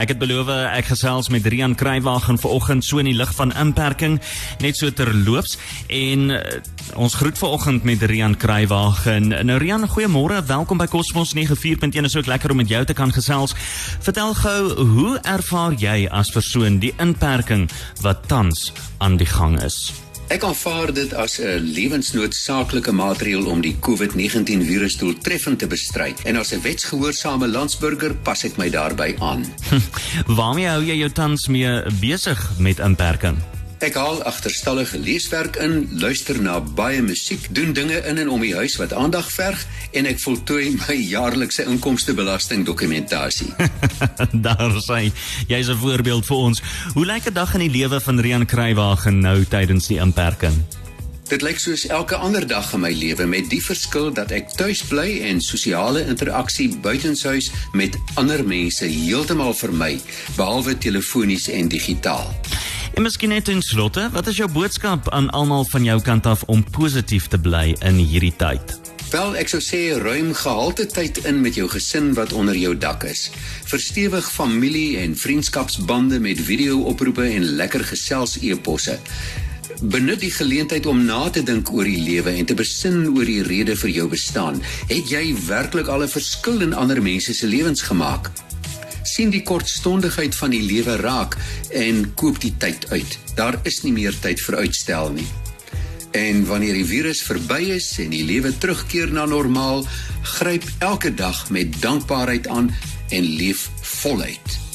Ek het beloof ek gesels met Rian Kruiwagen vanoggend so in die lig van inperking net so terloops en uh, ons groet vanoggend met Rian Kruiwagen. Nou Rian, goeiemôre, welkom by Cosmos 94.1. Is ook lekker om met jou te kan gesels. Vertel gou, hoe ervaar jy as persoon die inperking wat tans aan die gang is? Ek aanvaar dit as 'n lewensnoodsaaklike maatreël om die COVID-19 virus doeltreffend te bestry. En as 'n wetsgehoorsame landsburger pas ek my daarbey aan. Waarmee hou jy jou tans mee besig met inperking? Ek haal agterstallige leeswerk in, luister na baie musiek, doen dinge in en om die huis wat aandag verg en ek voltooi my jaarlikse inkomstebelasting dokumentasie. Daar sê jy's 'n voorbeeld vir ons. Hoe lyk 'n dag in die lewe van Rian Kruiwagen nou tydens die inperking? Dit lyk soos elke ander dag in my lewe met die verskil dat ek tuis bly en sosiale interaksie buitenshuis met ander mense heeltemal vermy, behalwe telefonies en digitaal. En miskien net in slotte, wat is jou boodskap aan almal van jou kant af om positief te bly in hierdie tyd? Wel, ek sou sê ruim gehalte tyd in met jou gesin wat onder jou dak is. Verstewig familie en vriendskapsbande met video-oproepe en lekker gesels e-posse. Benut die geleentheid om na te dink oor die lewe en te besin oor die rede vir jou bestaan. Het jy werklik al 'n verskil in ander mense se lewens gemaak? Sien die kortstondigheid van die lewe raak en koop die tyd uit. Daar is nie meer tyd vir uitstel nie. En wanneer die virus verby is en die lewe terugkeer na normaal, gryp elke dag met dankbaarheid aan en leef voluit.